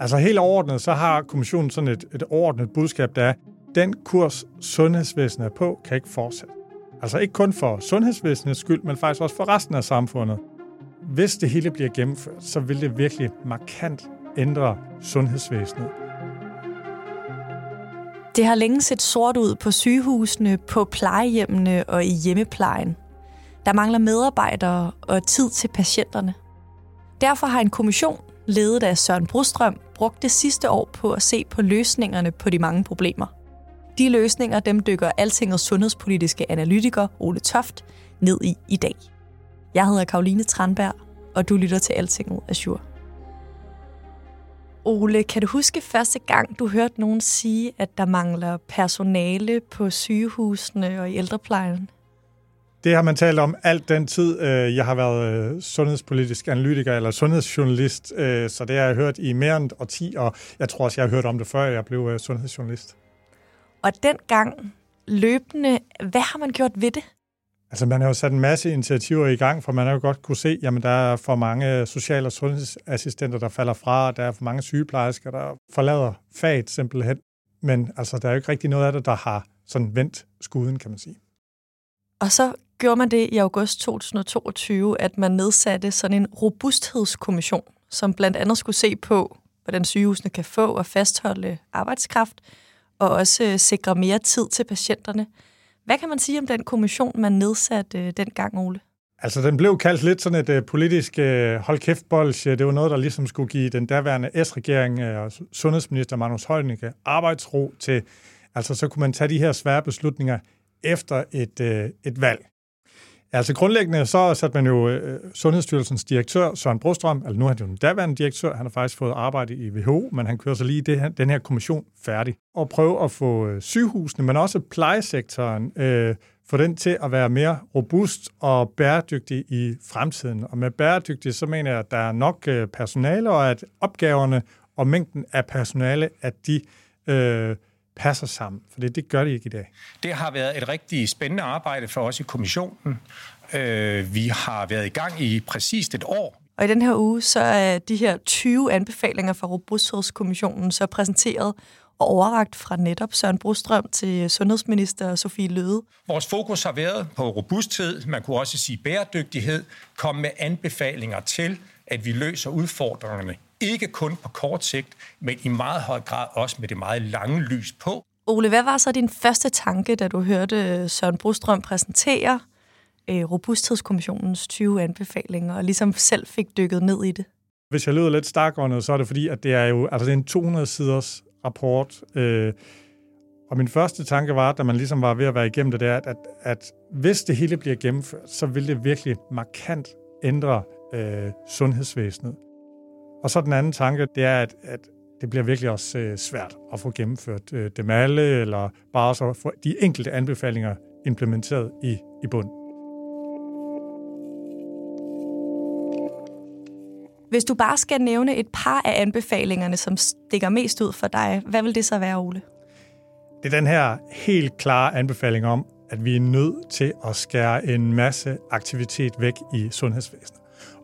Altså helt overordnet, så har kommissionen sådan et, et ordnet budskab, der er, den kurs sundhedsvæsenet er på, kan ikke fortsætte. Altså ikke kun for sundhedsvæsenets skyld, men faktisk også for resten af samfundet. Hvis det hele bliver gennemført, så vil det virkelig markant ændre sundhedsvæsenet. Det har længe set sort ud på sygehusene, på plejehjemmene og i hjemmeplejen. Der mangler medarbejdere og tid til patienterne. Derfor har en kommission, ledet af Søren Brostrøm, brugt det sidste år på at se på løsningerne på de mange problemer. De løsninger, dem dykker Altingets sundhedspolitiske analytiker Ole Toft ned i i dag. Jeg hedder Karoline Tranberg, og du lytter til Altinget Azure. Ole, kan du huske første gang, du hørte nogen sige, at der mangler personale på sygehusene og i ældreplejen? Det har man talt om alt den tid, øh, jeg har været øh, sundhedspolitisk analytiker eller sundhedsjournalist, øh, så det har jeg hørt i mere end 10, og jeg tror også, jeg har hørt om det, før jeg blev sundhedsjournalist. Og dengang løbende, hvad har man gjort ved det? Altså, man har jo sat en masse initiativer i gang, for man har jo godt kunne se, jamen, der er for mange social- og sundhedsassistenter, der falder fra, der er for mange sygeplejersker, der forlader faget simpelthen. Men altså, der er jo ikke rigtig noget af det, der har sådan vendt skuden, kan man sige. Og så gjorde man det i august 2022, at man nedsatte sådan en robusthedskommission, som blandt andet skulle se på, hvordan sygehusene kan få og fastholde arbejdskraft, og også øh, sikre mere tid til patienterne. Hvad kan man sige om den kommission, man nedsatte øh, dengang, Ole? Altså, den blev kaldt lidt sådan et øh, politisk hold kæft Det var noget, der ligesom skulle give den daværende S-regering og sundhedsminister Magnus Heunicke arbejdsro til, altså så kunne man tage de her svære beslutninger efter et, et valg. Altså grundlæggende så satte man jo øh, Sundhedsstyrelsens direktør, Søren Brostrøm, altså nu er han jo den daværende direktør, han har faktisk fået arbejde i WHO, men han kører så lige det her, den her kommission færdig. Og prøve at få øh, sygehusene, men også plejesektoren, øh, få den til at være mere robust og bæredygtig i fremtiden. Og med bæredygtig, så mener jeg, at der er nok øh, personale, og at opgaverne og mængden af personale, at de øh, passer sammen, for det, det gør de ikke i dag. Det har været et rigtig spændende arbejde for os i kommissionen. Øh, vi har været i gang i præcis et år. Og i den her uge, så er de her 20 anbefalinger fra Robusthedskommissionen så præsenteret og overragt fra netop Søren Brostrøm til sundhedsminister Sofie Løde. Vores fokus har været på robusthed, man kunne også sige bæredygtighed, komme med anbefalinger til, at vi løser udfordringerne ikke kun på kort sigt, men i meget høj grad også med det meget lange lys på. Ole, hvad var så din første tanke, da du hørte Søren Brostrøm præsentere øh, Robusthedskommissionens 20 anbefalinger, og ligesom selv fik dykket ned i det? Hvis jeg lyder lidt stakåndet, så er det fordi, at det er jo altså det er en 200-siders rapport, øh, og min første tanke var, da man ligesom var ved at være igennem det, der, at, at, at hvis det hele bliver gennemført, så vil det virkelig markant ændre øh, sundhedsvæsenet. Og så den anden tanke, det er, at, at det bliver virkelig også øh, svært at få gennemført øh, dem alle, eller bare så få de enkelte anbefalinger implementeret i, i bund. Hvis du bare skal nævne et par af anbefalingerne, som stikker mest ud for dig, hvad vil det så være, Ole? Det er den her helt klare anbefaling om, at vi er nødt til at skære en masse aktivitet væk i sundhedsvæsenet.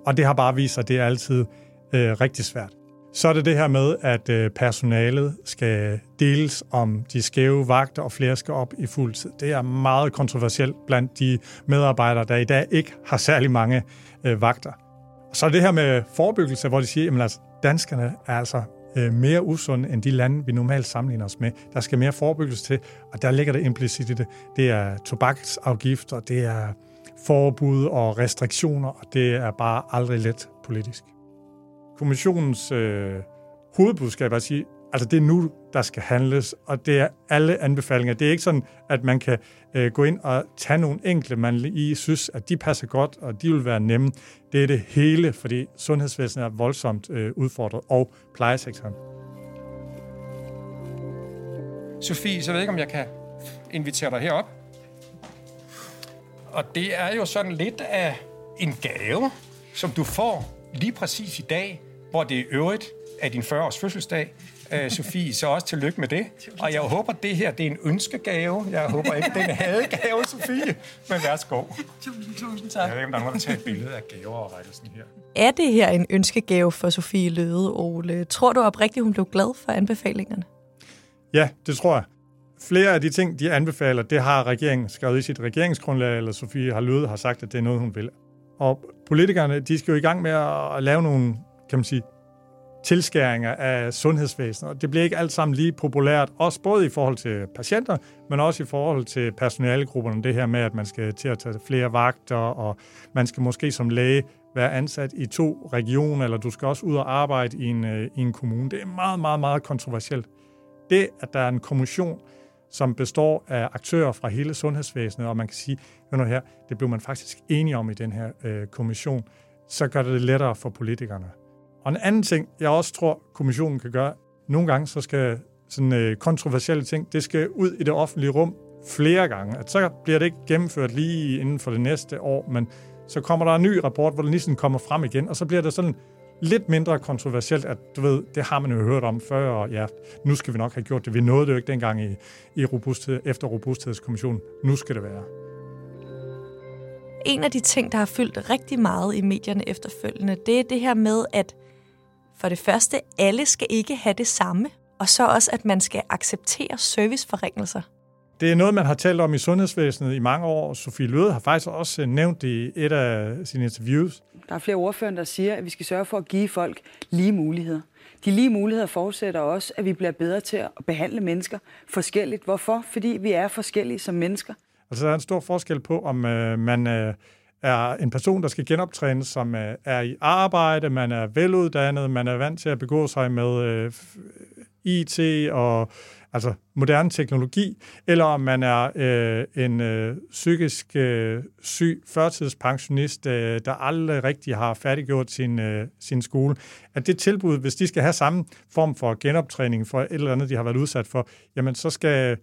Og det har bare vist sig, at det er altid øh, rigtig svært. Så er det det her med, at øh, personalet skal deles om de skæve vagter, og flere skal op i fuld tid. Det er meget kontroversielt blandt de medarbejdere, der i dag ikke har særlig mange øh, vagter. Så er det her med forebyggelse, hvor de siger, at altså, danskerne er altså øh, mere usunde end de lande, vi normalt sammenligner os med. Der skal mere forebyggelse til, og der ligger det implicit i det. Det er tobaksafgifter, det er forbud og restriktioner, og det er bare aldrig let politisk kommissionens øh, hovedbudskab er at sige, altså det er nu, der skal handles, og det er alle anbefalinger. Det er ikke sådan, at man kan øh, gå ind og tage nogle enkelte, man lige synes, at de passer godt, og de vil være nemme. Det er det hele, fordi sundhedsvæsenet er voldsomt øh, udfordret, og plejesektoren. Sofie, så jeg ved ikke, om jeg kan invitere dig herop. Og det er jo sådan lidt af en gave, som du får lige præcis i dag, hvor det i øvrigt er din 40-års fødselsdag. Uh, Sofie, så også tillykke med det. Og jeg håber, det her det er en ønskegave. Jeg håber ikke, det er en hadegave, Sofie. Men værsgo. Tusind, tusind tak. Jeg ved ikke, om der er nogen, der tager et billede af gaver og rækker sådan her. Er det her en ønskegave for Sofie Løde, Ole? Tror du oprigtigt, hun blev glad for anbefalingerne? Ja, det tror jeg. Flere af de ting, de anbefaler, det har regeringen skrevet i sit regeringsgrundlag, eller Sofie har Løde har sagt, at det er noget, hun vil. Og politikerne, de skal jo i gang med at lave nogle, kan man sige, tilskæringer af sundhedsvæsenet. Og det bliver ikke alt sammen lige populært, også både i forhold til patienter, men også i forhold til personalegrupperne. Det her med, at man skal til at tage flere vagter, og man skal måske som læge være ansat i to regioner, eller du skal også ud og arbejde i en, øh, i en kommune. Det er meget, meget, meget kontroversielt. Det, at der er en kommission, som består af aktører fra hele sundhedsvæsenet, og man kan sige, nu her, det blev man faktisk enige om i den her øh, kommission, så gør det det lettere for politikerne. Og en anden ting, jeg også tror, kommissionen kan gøre, nogle gange så skal sådan øh, kontroversielle ting, det skal ud i det offentlige rum flere gange. At så bliver det ikke gennemført lige inden for det næste år, men så kommer der en ny rapport, hvor det ligesom kommer frem igen, og så bliver det sådan lidt mindre kontroversielt, at du ved, det har man jo hørt om før, og ja, nu skal vi nok have gjort det. Vi nåede det jo ikke dengang i, i robusthed, efter Robusthedskommissionen. Nu skal det være. En af de ting, der har fyldt rigtig meget i medierne efterfølgende, det er det her med, at for det første, alle skal ikke have det samme, og så også, at man skal acceptere serviceforringelser. Det er noget, man har talt om i sundhedsvæsenet i mange år. Sofie Løde har faktisk også nævnt det i et af sine interviews. Der er flere ordfører, der siger, at vi skal sørge for at give folk lige muligheder. De lige muligheder forudsætter også, at vi bliver bedre til at behandle mennesker forskelligt. Hvorfor? Fordi vi er forskellige som mennesker. Altså, der er en stor forskel på, om øh, man øh, er en person, der skal genoptrænes, som øh, er i arbejde, man er veluddannet, man er vant til at begå sig med øh, IT og altså moderne teknologi, eller om man er øh, en øh, psykisk øh, syg førtidspensionist, øh, der aldrig rigtig har færdiggjort sin, øh, sin skole, at det tilbud, hvis de skal have samme form for genoptræning for et eller andet, de har været udsat for, jamen så skal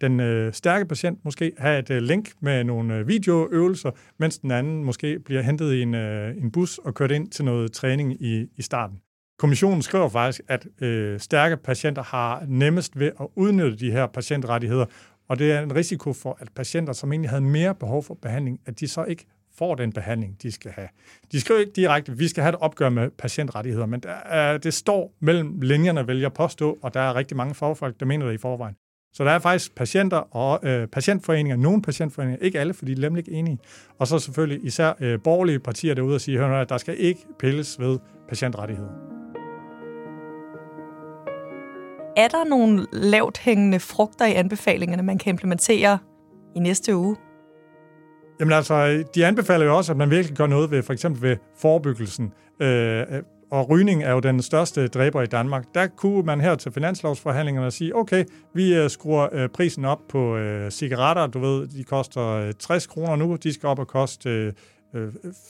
den øh, stærke patient måske have et øh, link med nogle øh, videoøvelser, mens den anden måske bliver hentet i en, øh, en bus og kørt ind til noget træning i, i starten. Kommissionen skriver faktisk, at øh, stærke patienter har nemmest ved at udnytte de her patientrettigheder, og det er en risiko for, at patienter, som egentlig havde mere behov for behandling, at de så ikke får den behandling, de skal have. De skriver ikke direkte, at vi skal have et opgør med patientrettigheder, men der øh, det står mellem linjerne, vil jeg påstå, og der er rigtig mange fagfolk, der mener det i forvejen. Så der er faktisk patienter og øh, patientforeninger, nogle patientforeninger, ikke alle, fordi de er nemlig ikke enige. Og så selvfølgelig især øh, borgerlige partier derude og sige, at der skal ikke pilles ved patientrettigheder. Er der nogle lavt hængende frugter i anbefalingerne, man kan implementere i næste uge? Jamen altså, de anbefaler jo også, at man virkelig gør noget ved for eksempel ved forebyggelsen. Øh, og rygning er jo den største dræber i Danmark. Der kunne man her til finanslovsforhandlingerne sige, okay, vi øh, skruer øh, prisen op på øh, cigaretter. Du ved, de koster 60 kroner nu. De skal op og koste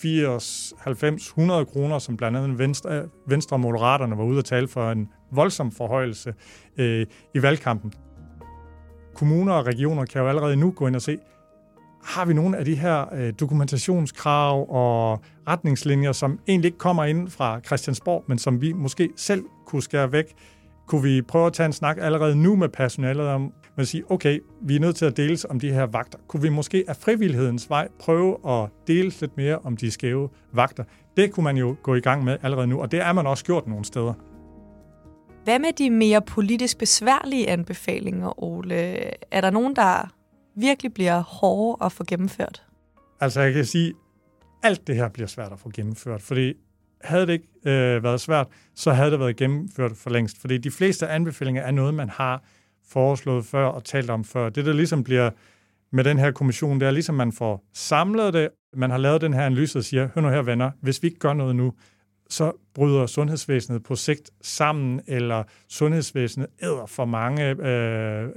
80, 90, 100 kroner, som blandt andet Venstre, Venstre Moderaterne var ude at tale for en voldsom forhøjelse øh, i valgkampen. Kommuner og regioner kan jo allerede nu gå ind og se, har vi nogle af de her øh, dokumentationskrav og retningslinjer, som egentlig ikke kommer ind fra Christiansborg, men som vi måske selv kunne skære væk? Kunne vi prøve at tage en snak allerede nu med personalet om, at sige, okay, vi er nødt til at deles om de her vagter. Kunne vi måske af frivillighedens vej prøve at dele lidt mere om de skæve vagter? Det kunne man jo gå i gang med allerede nu, og det er man også gjort nogle steder. Hvad med de mere politisk besværlige anbefalinger, Ole? Er der nogen, der virkelig bliver hårde at få gennemført? Altså, jeg kan sige, alt det her bliver svært at få gennemført, fordi havde det ikke øh, været svært, så havde det været gennemført for længst. Fordi de fleste anbefalinger er noget, man har foreslået før og talt om før. Det, der ligesom bliver med den her kommission, det er ligesom, man får samlet det, man har lavet den her analyse og siger, hør nu her venner, hvis vi ikke gør noget nu, så bryder sundhedsvæsenet på sigt sammen, eller sundhedsvæsenet æder for mange øh,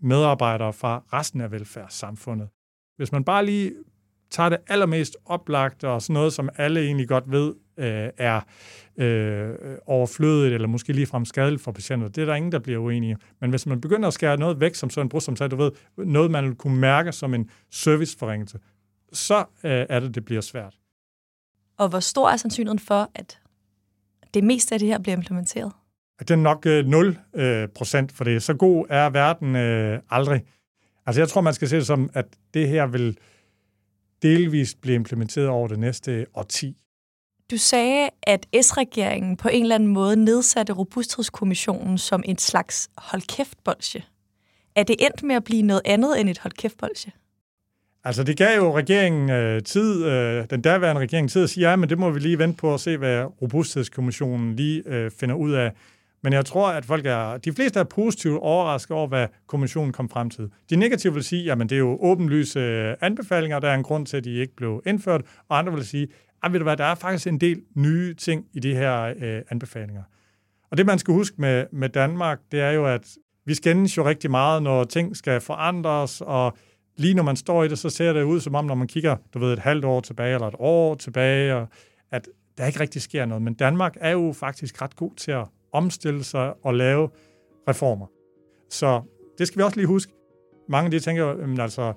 medarbejdere fra resten af velfærdssamfundet. Hvis man bare lige tager det allermest oplagt og sådan noget, som alle egentlig godt ved øh, er øh, overflødigt eller måske ligefrem skadeligt for patienter. Det er der ingen, der bliver uenige. Men hvis man begynder at skære noget væk, som sådan en som sagde, du ved, noget man kunne mærke som en serviceforringelse, så øh, er det, det bliver svært. Og hvor stor er sandsynligheden for, at det meste af det her bliver implementeret? Det er nok øh, 0 øh, procent, for det så god er verden øh, aldrig. Altså jeg tror, man skal se det som, at det her vil delvist blive implementeret over det næste årti. Du sagde, at S-regeringen på en eller anden måde nedsatte Robusthedskommissionen som en slags hold kæft -bolsje. Er det endt med at blive noget andet end et hold kæft -bolsje? Altså, det gav jo regeringen øh, tid, øh, den daværende regering tid at sige, ja, men det må vi lige vente på at se, hvad Robusthedskommissionen lige øh, finder ud af. Men jeg tror, at folk er, de fleste er positivt overrasket over, hvad kommissionen kom frem til. De negative vil sige, at det er jo åbenlyse øh, anbefalinger, der er en grund til, at de ikke blev indført, og andre vil sige, at ved du hvad, der er faktisk en del nye ting i de her øh, anbefalinger. Og det, man skal huske med, med Danmark, det er jo, at vi skændes jo rigtig meget, når ting skal forandres, og lige når man står i det, så ser det ud som om, når man kigger, du ved, et halvt år tilbage, eller et år tilbage, og at der ikke rigtig sker noget. Men Danmark er jo faktisk ret god til at omstille sig og lave reformer. Så det skal vi også lige huske. Mange de tænker jo, altså,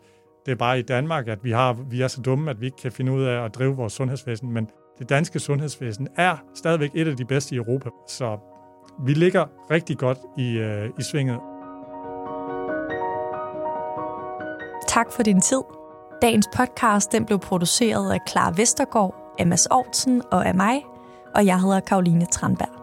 det er bare i Danmark, at vi, har, vi er så dumme, at vi ikke kan finde ud af at drive vores sundhedsvæsen, men det danske sundhedsvæsen er stadigvæk et af de bedste i Europa. Så vi ligger rigtig godt i, øh, i svinget. Tak for din tid. Dagens podcast den blev produceret af Clara Vestergaard, Emmas Aarhusen og af mig, og jeg hedder Karoline Tranberg.